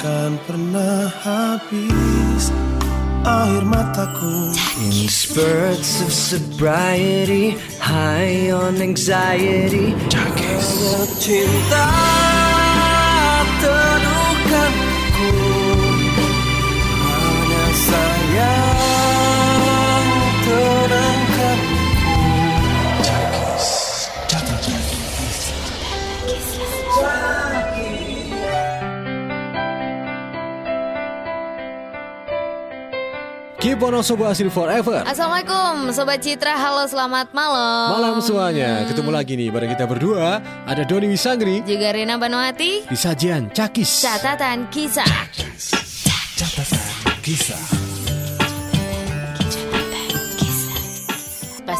takkan pernah habis. Air mataku In spurts of sobriety, high on anxiety, cinta Hanya sayang tenangkanku Keep on Sobo Asli Forever. Assalamualaikum Sobat Citra, halo selamat malam. Malam semuanya, ketemu lagi nih bareng kita berdua. Ada Doni Wisangri. Juga Rina Banuati. Di sajian Cakis. Catatan kisah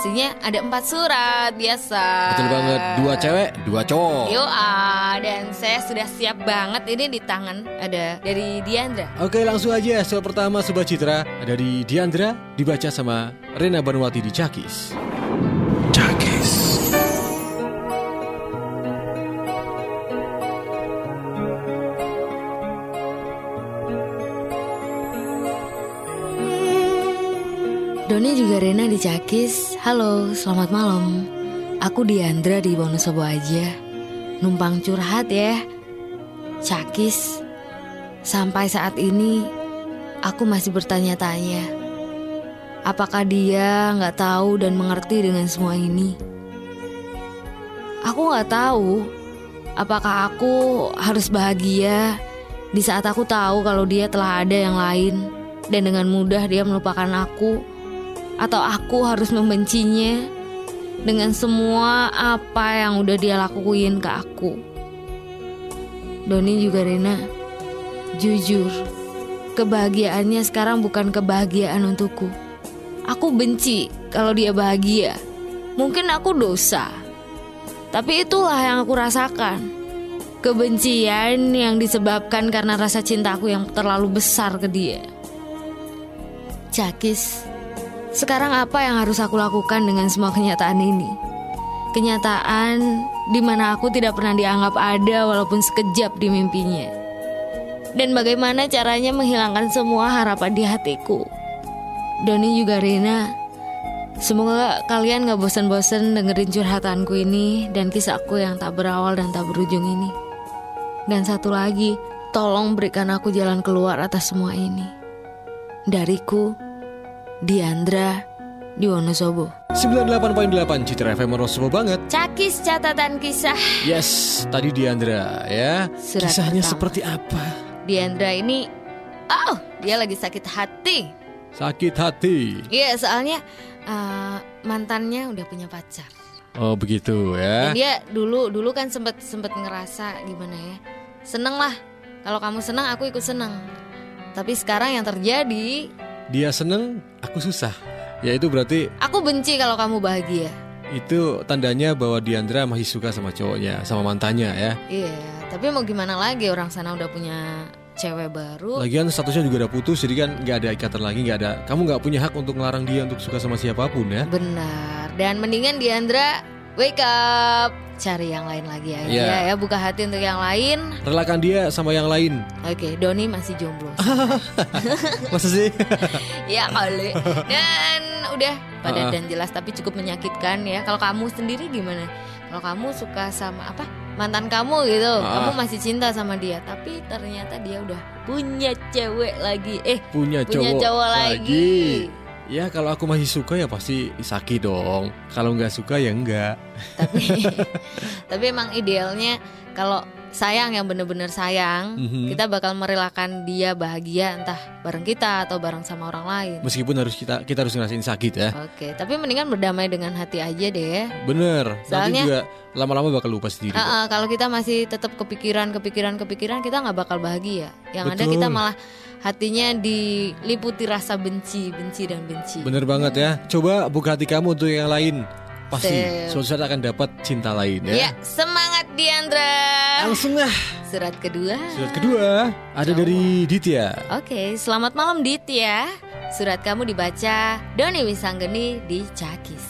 Pastinya ada empat surat biasa. Betul banget, dua cewek, dua cowok. Yo ah, dan saya sudah siap banget ini di tangan ada dari Diandra. Oke langsung aja soal pertama Sobat Citra. Ada di Diandra Dibaca sama Rena Banuwati di Cakis Doni juga Rena di Cakis. Halo, selamat malam. Aku Diandra di Wonosobo aja. Numpang curhat ya. Cakis. Sampai saat ini aku masih bertanya-tanya. Apakah dia nggak tahu dan mengerti dengan semua ini? Aku nggak tahu. Apakah aku harus bahagia di saat aku tahu kalau dia telah ada yang lain dan dengan mudah dia melupakan aku atau aku harus membencinya dengan semua apa yang udah dia lakuin ke aku. Doni juga Rena, jujur, kebahagiaannya sekarang bukan kebahagiaan untukku. Aku benci kalau dia bahagia. Mungkin aku dosa. Tapi itulah yang aku rasakan. Kebencian yang disebabkan karena rasa cintaku yang terlalu besar ke dia. Cakis, sekarang apa yang harus aku lakukan dengan semua kenyataan ini? Kenyataan di mana aku tidak pernah dianggap ada walaupun sekejap di mimpinya. Dan bagaimana caranya menghilangkan semua harapan di hatiku? Doni juga Rina, semoga kalian gak bosan-bosan dengerin curhatanku ini dan kisahku yang tak berawal dan tak berujung ini. Dan satu lagi, tolong berikan aku jalan keluar atas semua ini. Dariku, Diandra di Wonosobo. 98.8 Citra FM Wonosobo banget Cakis catatan kisah Yes, tadi Diandra ya Surat Kisahnya pertama. seperti apa? Diandra ini, oh dia lagi sakit hati. Sakit hati Iya soalnya eh, mantannya udah punya pacar. Oh begitu ya Dan dia dulu dulu kan sempet sempet ngerasa gimana ya, seneng lah. Kalau kamu seneng aku ikut seneng. Tapi sekarang yang terjadi, Dia seneng, aku susah Ya itu berarti aku benci kalau kamu bahagia. itu tandanya bahwa Diandra masih suka sama cowoknya Sama mantannya ya Iya, tapi mau gimana lagi orang sana udah punya cewek baru. Lagian statusnya juga udah putus Jadi kan nggak ada ikatan lagi nggak ada Kamu nggak punya hak untuk ngelarang dia untuk suka sama siapa pun ya Benar. Dan mendingan Diandra wake up, cari yang lain lagi aja Iya. ya, buka hati untuk yang lain. Relakan dia sama yang lain Oke, Doni masih jomblo. Masa sih? ya kali. Dan udah padat Ah. dan jelas tapi cukup menyakitkan ya. Kalau kamu sendiri gimana? Kalau kamu suka sama apa? Mantan kamu gitu. Ah. Kamu masih cinta sama dia, tapi ternyata dia udah punya cewek lagi. Eh, Punya cowok, punya cowok lagi. Ya kalau aku masih suka ya pasti sakit dong. Kalau nggak suka ya enggak Tapi tapi emang idealnya kalau sayang yang bener-bener sayang, Mhm. kita bakal merelakan dia bahagia entah bareng kita atau bareng sama orang lain. Meskipun harus kita kita harus ngerasain sakit ya Oke, tapi mendingan berdamai dengan hati aja deh. Bener Soalnya- Nanti juga lama-lama bakal lupa sendiri ah, kalau kita masih tetap kepikiran, kepikiran, kepikiran, kita nggak bakal bahagia. Yang ada Betul. kita malah hatinya diliputi rasa benci, benci dan benci. Bener banget ya Coba buka hati kamu untuk yang lain Pasti suatu saat akan dapat cinta lain Ya, ya semangat Diandra. Langsung lah Surat kedua. Surat kedua Ada dari Ditya Oke, selamat malam Dit ya. Surat kamu dibaca Doni Wisanggeni di Cakis.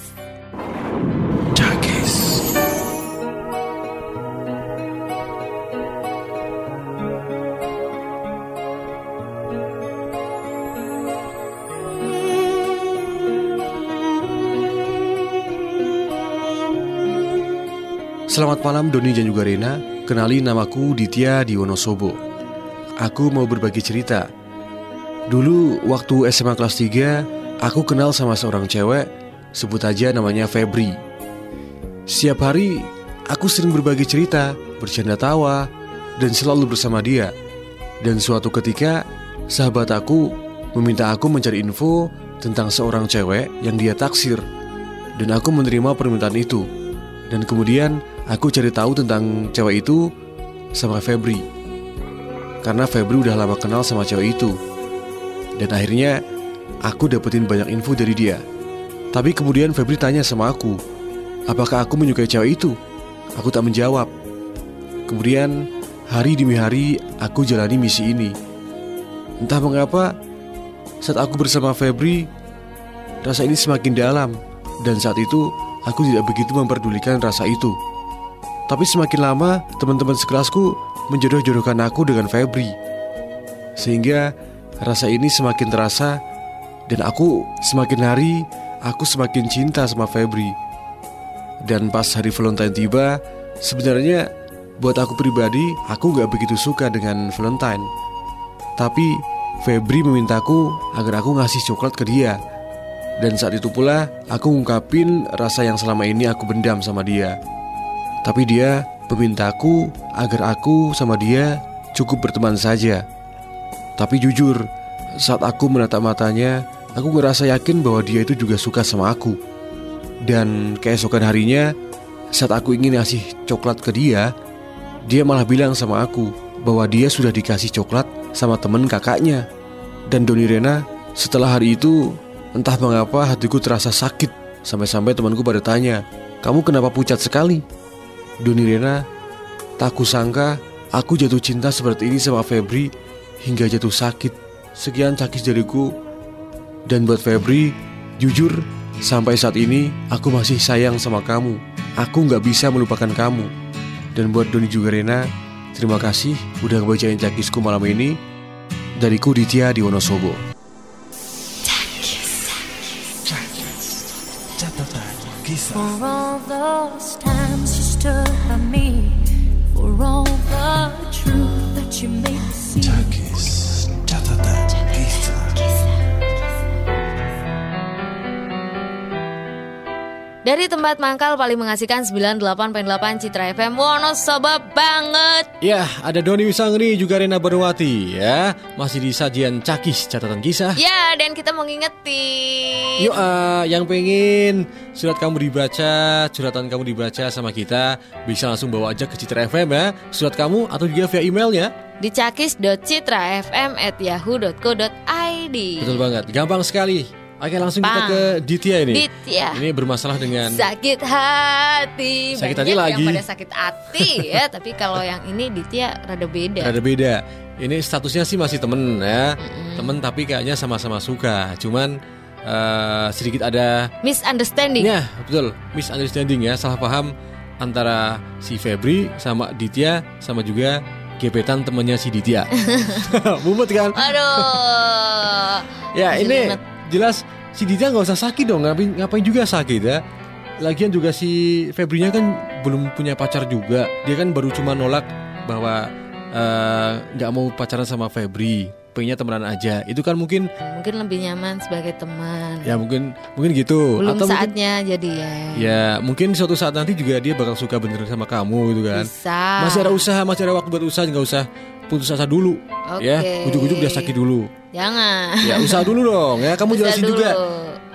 Selamat malam Doni dan juga Rena. Kenali namaku Ditya di Wonosobo. Aku mau berbagi cerita. Dulu waktu SMA kelas 3 Aku kenal sama seorang cewek. Sebut aja namanya Febri. Setiap hari Aku sering berbagi cerita Bercanda tawa Dan selalu bersama dia. Dan suatu ketika Sahabat aku Meminta aku mencari info Tentang seorang cewek yang dia taksir. Dan aku menerima permintaan itu. Dan kemudian Aku cari tahu tentang cewek itu sama Febri. Karena Febri udah lama kenal sama cewek itu. Dan akhirnya aku dapetin banyak info dari dia. Tapi kemudian Febri tanya sama aku Apakah aku menyukai cewek itu? Aku tak menjawab. Kemudian hari demi hari aku jalani misi ini. Entah mengapa saat aku bersama Febri Rasa ini semakin dalam. Dan saat itu aku tidak begitu memperdulikan rasa itu tapi semakin lama teman-teman sekelasku menjodoh-jodohkan aku dengan Febri. Sehingga rasa ini semakin terasa Dan aku semakin hari aku semakin cinta sama Febri. Dan pas hari Valentine tiba Sebenarnya buat aku pribadi aku gak begitu suka dengan Valentine. Tapi Febri memintaku agar aku ngasih coklat ke dia. Dan saat itu pula aku ngungkapin rasa yang selama ini aku bendam sama dia tapi dia memintaku agar aku sama dia cukup berteman saja. Tapi jujur, saat aku menatap matanya, aku ngerasa yakin bahwa dia itu juga suka sama aku. Dan keesokan harinya, saat aku ingin ngasih coklat ke dia, dia malah bilang sama aku bahwa dia sudah dikasih coklat sama temen kakaknya. Dan Doni Rena, setelah hari itu, entah mengapa hatiku terasa sakit. Sampai-sampai temanku pada tanya, kamu kenapa pucat sekali? Doni Rena, tak kusangka aku jatuh cinta seperti ini sama Febri hingga jatuh sakit. Sekian cakis dariku. Dan buat Febri, jujur sampai saat ini aku masih sayang sama kamu. Aku nggak bisa melupakan kamu. Dan buat Doni juga Rena, terima kasih udah ngebacain cakisku malam ini. Dariku Ditya di Wonosobo. For all those times you stood by me, for all the Dari tempat mangkal paling mengasihkan 98.8 Citra FM Wonosobo banget. Ya, ada Doni Wisangri juga Rena Barwati ya. Masih di sajian cakis catatan kisah. Ya, dan kita mau ngingetin. Yuk, ah, yang pengen surat kamu dibaca, curhatan kamu dibaca sama kita, bisa langsung bawa aja ke Citra FM ya. Surat kamu atau juga via email ya. Di cakis.citrafm@yahoo.co.id. Betul banget, gampang sekali. Oke, langsung kita Bang. ke Ditya ini. Ditya. Ini bermasalah dengan Sakit hati. Sakit Banyak hati lagi. Yang pada sakit hati ya, tapi kalau yang ini Ditya rada beda. Ada beda. Ini statusnya sih masih temen ya, temen tapi kayaknya sama-sama suka. Cuman eh, sedikit ada Misunderstanding. Ya betul misunderstanding ya salah paham antara si Febri sama Ditya sama juga gebetan temennya si Ditya. Mumet kan? Aduh. Ya ini jelas si Ditya nggak usah sakit dong ngapain ngapain juga sakit ya. Lagian juga si Febrinya kan belum punya pacar juga. Dia kan baru cuma nolak bahwa eh, nggak mau pacaran sama Febri, pengennya temenan aja. Itu kan mungkin Mungkin lebih nyaman sebagai teman. ya mungkin mungkin gitu. Belum Atau mungkin- saatnya jadi ya. Ya mungkin suatu saat nanti juga dia bakal suka beneran sama kamu gitu kan. Bisa. Masih ada usaha, masih ada waktu buat usaha, nggak usah putus asa dulu. Ya, Oke. ujuk-ujuk udah sakit dulu. Jangan. Ya usaha dulu dong. Ya kamu Usaha jelasin dulu. juga,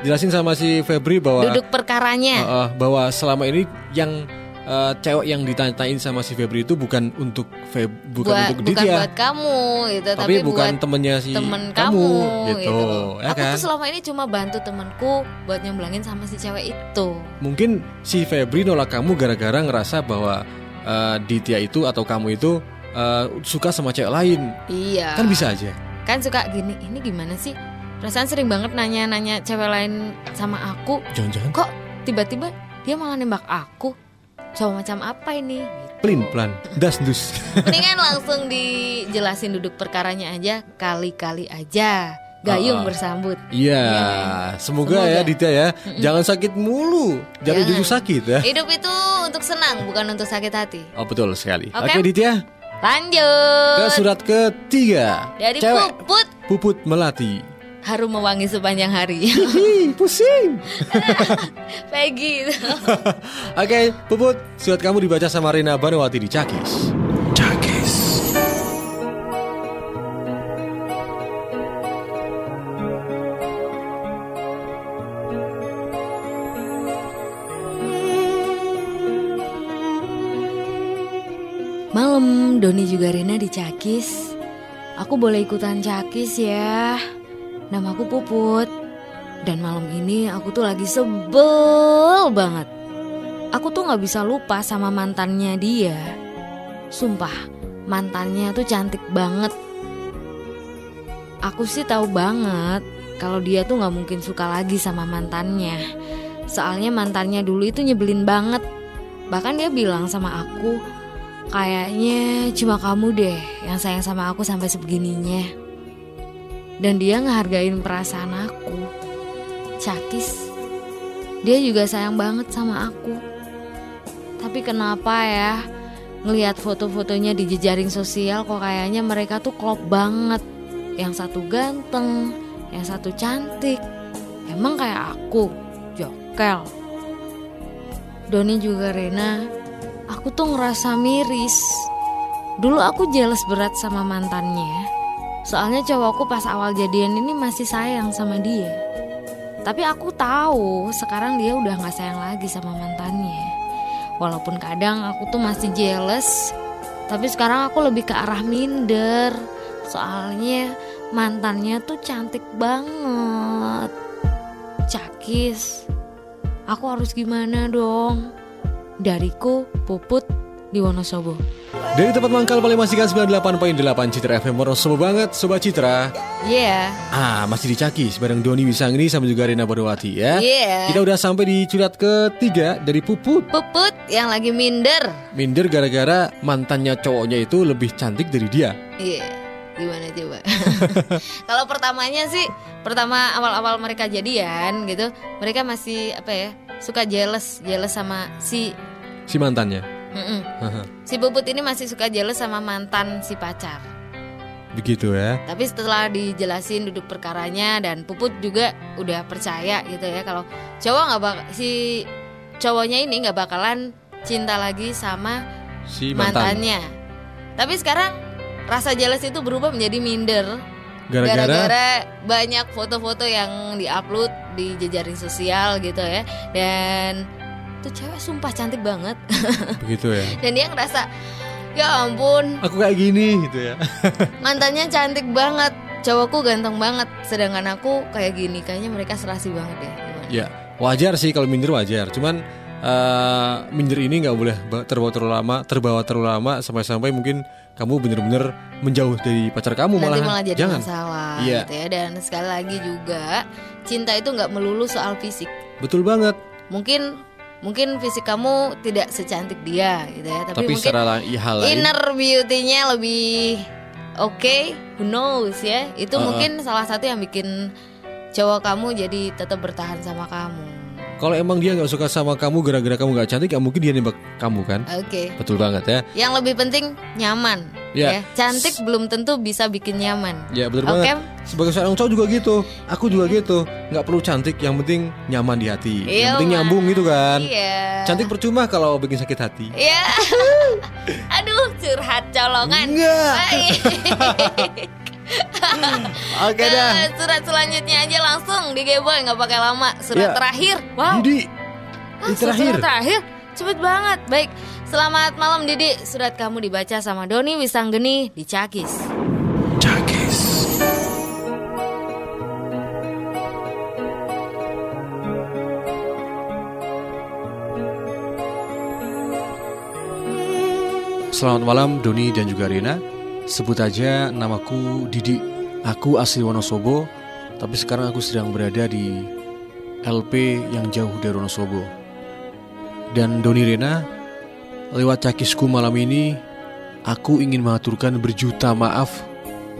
jelasin sama si Febri bahwa Duduk perkaranya. Uh, uh, bahwa selama ini yang uh, cewek yang ditanyain sama si Febri itu bukan untuk Feb, bukan buat, untuk bukan Ditya, buat kamu gitu, tapi, tapi, bukan buat temennya si temen kamu, kamu, gitu. Ya Aku kan? tuh selama ini cuma bantu temenku buat nyemblangin sama si cewek itu. Mungkin si Febri nolak kamu gara-gara ngerasa bahwa uh, Ditya itu atau kamu itu uh, suka sama cewek lain. Iya. Kan bisa aja. Kan suka gini, ini gimana sih? Perasaan sering banget nanya-nanya cewek lain sama aku. Jangan-jangan Kok tiba-tiba dia malah nembak aku? Coba macam apa ini? Gitu. pelin pelan, das dus. Mendingan langsung dijelasin duduk perkaranya aja, kali-kali aja. gayung ah. bersambut. Iya, semoga, ya Semoga. Ditya ya, jangan sakit mulu, jangan Jangan. jujur sakit ya. Hidup itu untuk senang, bukan untuk sakit hati. Oh betul sekali. Oke. Oke Ditya, Lanjut. ke surat ketiga. Dari Cewek. Puput Puput melati. Harum mewangi sepanjang hari. Ih, pusing. Peggy. Oke, Puput, surat kamu dibaca sama Rina Banawati di Cakis. Cakis. Malam Doni juga Rena di Cakis. Aku boleh ikutan Cakis ya. Namaku Puput. Dan malam ini aku tuh lagi sebel banget. Aku tuh nggak bisa lupa sama mantannya dia. Sumpah, mantannya tuh cantik banget. Aku sih tahu banget kalau dia tuh nggak mungkin suka lagi sama mantannya. Soalnya mantannya dulu itu nyebelin banget. Bahkan dia bilang sama aku, kayaknya cuma kamu deh yang sayang sama aku sampai sebegininya. Dan dia ngehargain perasaan aku. Cakis. Dia juga sayang banget sama aku. Tapi kenapa ya? Ngelihat foto-fotonya di jejaring sosial kok kayaknya mereka tuh klop banget. Yang satu ganteng, yang satu cantik. Emang kayak aku, jokel. Doni juga Rena, aku tuh ngerasa miris. Dulu aku jealous berat sama mantannya. Soalnya cowokku pas awal jadian ini masih sayang sama dia. Tapi aku tahu sekarang dia udah gak sayang lagi sama mantannya. Walaupun kadang aku tuh masih jealous, tapi sekarang aku lebih ke arah minder. Soalnya mantannya tuh cantik banget. Cakis. Aku harus gimana dong? Dariku Puput di Wonosobo. Dari tempat mangkal paling masihkan 98.8 Citra FM Wonosobo banget, Sobat Citra. Iya. Ah, masih di Cakis bareng Doni Wisangni sama juga Rina Badawati ya. Iya. Kita udah sampai di surat ketiga dari Puput. Puput yang lagi minder. Minder gara-gara mantannya cowoknya itu lebih cantik dari dia. Iya. Gimana coba? Kalau pertamanya sih, pertama awal-awal mereka jadian gitu, mereka masih apa ya? Suka jealous, jealous sama si Si mantannya. Mm-mm. si Puput ini masih suka jealous sama mantan si pacar. Begitu ya. Tapi setelah dijelasin duduk perkaranya dan Puput juga udah percaya gitu ya kalau cowok nggak bak si cowoknya ini nggak bakalan cinta lagi sama Si mantan. mantannya. Tapi sekarang rasa jealous itu berubah menjadi minder Gara-gara gara-gara banyak foto-foto yang diupload di jejaring sosial gitu ya. Dan tuh cewek sumpah cantik banget. begitu ya. dan dia ngerasa ya ampun Aku kayak gini gitu ya. mantannya cantik banget cowokku ganteng banget sedangkan aku kayak gini kayaknya mereka serasi banget ya Gimana? ya, wajar sih kalau minder wajar. Cuman eh, minder ini nggak boleh ba- terbawa terlalu lama, terbawa terlalu lama sampai-sampai mungkin kamu bener-bener menjauh dari pacar kamu nanti malah. malah jadi Jangan. masalah Iya. gitu ya dan sekali lagi juga cinta itu nggak melulu soal fisik Betul banget. mungkin mungkin fisik kamu tidak secantik dia gitu ya tapi, Tapi, mungkin secara ya, hal lain inner beauty-nya lebih oke who knows ya itu Uh-uh. mungkin salah satu yang bikin cowok kamu jadi tetap bertahan sama kamu Kalau emang dia nggak suka sama kamu gara-gara kamu nggak cantik, ya mungkin dia nembak kamu kan. oke Betul banget ya. Yang lebih penting nyaman. Ya. Ya. Cantik belum tentu bisa bikin nyaman. Ya betul Oke. banget. Sebagai seorang cowok juga gitu. Aku juga gitu. Nggak perlu cantik, yang penting nyaman di hati. yang Iya, penting nyambung gitu kan. Iya. Cantik percuma kalau bikin sakit hati. Iya. Aduh, curhat colongan. Enggak. Oke Ke dah. Surat selanjutnya aja langsung di Geboy nggak pakai lama. Surat Ya. terakhir. Wow. Didi. Ah, terakhir. Surat terakhir. Cepet banget. Baik. Selamat malam Didi. Surat kamu dibaca sama Doni Wisanggeni di Cakis. Cakis. Selamat malam Doni dan juga Rina. Sebut aja namaku Didi. Aku asli Wonosobo, tapi sekarang aku sedang berada di LP yang jauh dari Wonosobo. Dan Doni Rena, lewat cakisku malam ini, aku ingin mengaturkan berjuta maaf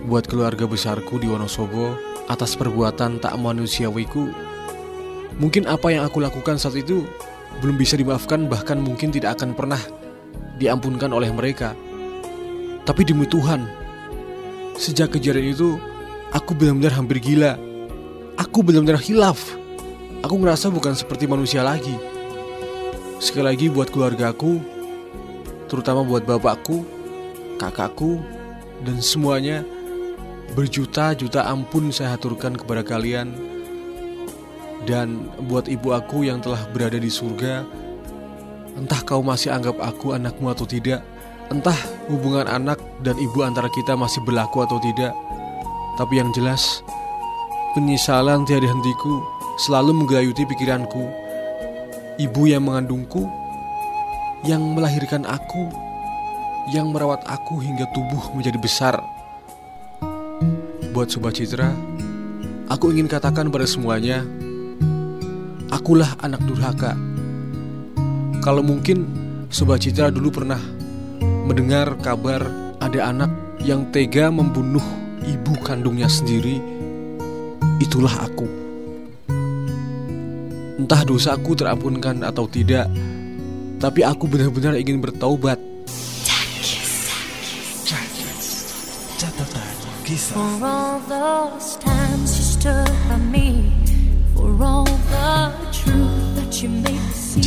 buat keluarga besarku di Wonosobo atas perbuatan tak manusiawiku. Mungkin apa yang aku lakukan saat itu belum bisa dimaafkan bahkan mungkin tidak akan pernah diampunkan oleh mereka. Tapi demi Tuhan, sejak kejadian itu aku benar-benar hampir gila. Aku benar-benar hilaf. Aku ngerasa bukan seperti manusia lagi. Sekali lagi buat keluargaku, terutama buat bapakku, kakakku, dan semuanya, berjuta-juta ampun saya haturkan kepada kalian. Dan buat ibu aku yang telah berada di surga, entah kau masih anggap aku anakmu atau tidak, entah hubungan anak dan ibu antara kita masih berlaku atau tidak, tapi yang jelas, penyesalan tiada hentiku selalu menggelayuti pikiranku. Ibu yang mengandungku, yang melahirkan aku, yang merawat aku hingga tubuh menjadi besar. Buat Sobat Citra, aku ingin katakan pada semuanya, akulah anak durhaka. Kalau mungkin Sobat Citra dulu pernah mendengar kabar ada anak yang tega membunuh ibu kandungnya sendiri, itulah aku. Entah dosaku terampunkan atau tidak, tapi aku benar-benar ingin bertaubat. Catatan kisah. For all those times you stood by me, for all the truth that you made me see.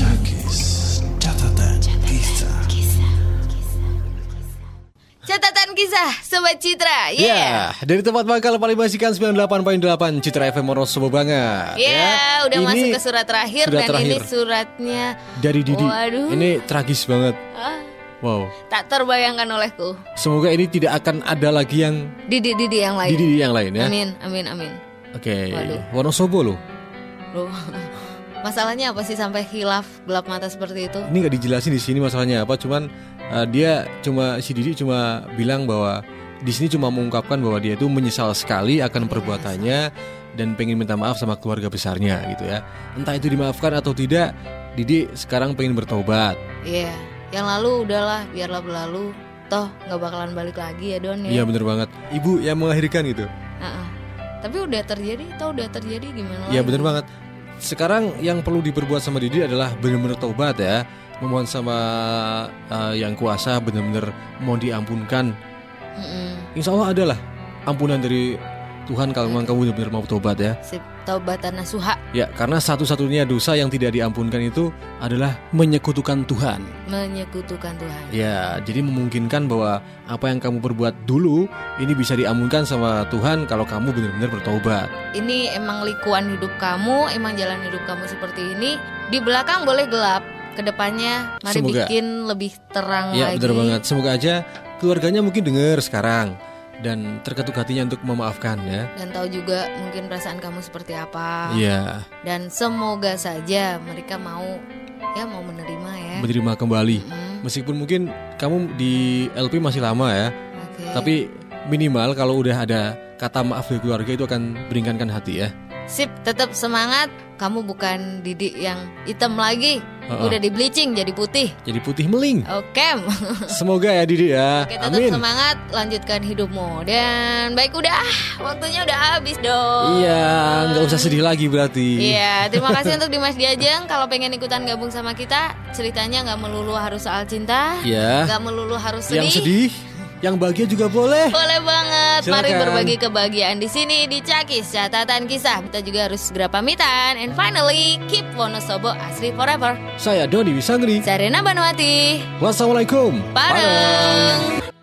Catatan kisah Sobat Citra Ya, Yeah dari tempat bakal paling basikan 98.8 Citra FM Monosobo banget. Ya, udah Ini masuk ke surat terakhir surat dan terakhir. ini suratnya dari Didi. Waduh. Ini tragis banget. ah, Wow. tak terbayangkan olehku. Semoga ini tidak akan ada lagi yang Didi Didi yang lain. Didi yang lain ya. Amin, amin, amin. Oke. Waduh. Wonosobo loh. Loh. Masalahnya apa sih sampai hilaf gelap mata seperti itu? Ini nggak dijelasin di sini masalahnya apa. Cuman uh, dia cuma si Didi cuma bilang bahwa di sini cuma mengungkapkan bahwa dia itu menyesal sekali akan perbuatannya dan pengen minta maaf sama keluarga besarnya gitu ya. Entah itu dimaafkan atau tidak, Didi sekarang pengen bertobat. Iya, yang lalu udahlah, biarlah berlalu. Toh nggak bakalan balik lagi ya Don Iya ya. bener banget. Ibu yang melahirkan gitu. Heeh. Tapi udah terjadi, toh udah terjadi gimana Iya bener banget. Sekarang yang perlu diperbuat sama Didi adalah benar-benar taubat ya. Memohon sama uh, yang kuasa benar-benar mohon diampunkan. Mm-mm. Insya Allah adalah ampunan dari Tuhan kalau memang kamu benar-benar mau taubat ya. Sip, taubatan nasuha Ya karena satu-satunya dosa yang tidak diampunkan itu adalah menyekutukan Tuhan. menyekutukan Tuhan. Ya jadi memungkinkan bahwa apa yang kamu perbuat dulu ini bisa diampunkan sama Tuhan kalau kamu benar-benar bertobat. Ini emang likuan hidup kamu, emang jalan hidup kamu seperti ini. Di belakang boleh gelap, ke depannya mari Semoga. bikin lebih terang Ya lagi. benar banget. Semoga aja keluarganya mungkin dengar sekarang dan terketuk hatinya untuk memaafkan ya. Dan tahu juga mungkin perasaan kamu seperti apa. Iya, Dan semoga saja mereka mau ya mau menerima ya. menerima kembali. Mm, Meskipun mungkin kamu di LP masih lama ya, Oke. tapi minimal kalau udah ada kata maaf dari keluarga itu akan beringankan hati ya. Sip, tetap semangat. Kamu bukan Didi yang hitam lagi. Heeh. Udah di bleaching jadi putih. Jadi putih meling. Oke. Semoga ya Didi ya. Oke, tetap Amin. semangat, lanjutkan hidupmu. Dan baik udah, waktunya udah habis dong. Iya, nggak usah sedih lagi berarti. Iya, terima kasih untuk Dimas Diajeng. Kalau pengen ikutan gabung sama kita, ceritanya nggak melulu harus soal cinta, Iya. nggak melulu harus sedih. Yang sedih, yang bahagia juga boleh. Boleh banget. Mari Silakan. berbagi kebahagiaan di sini di Cakis Catatan Kisah. Kita juga harus segera pamitan. And finally, keep Wonosobo asri forever. Saya Doni Wisangri. Saya Rena Banuati. Wassalamualaikum. Bareng.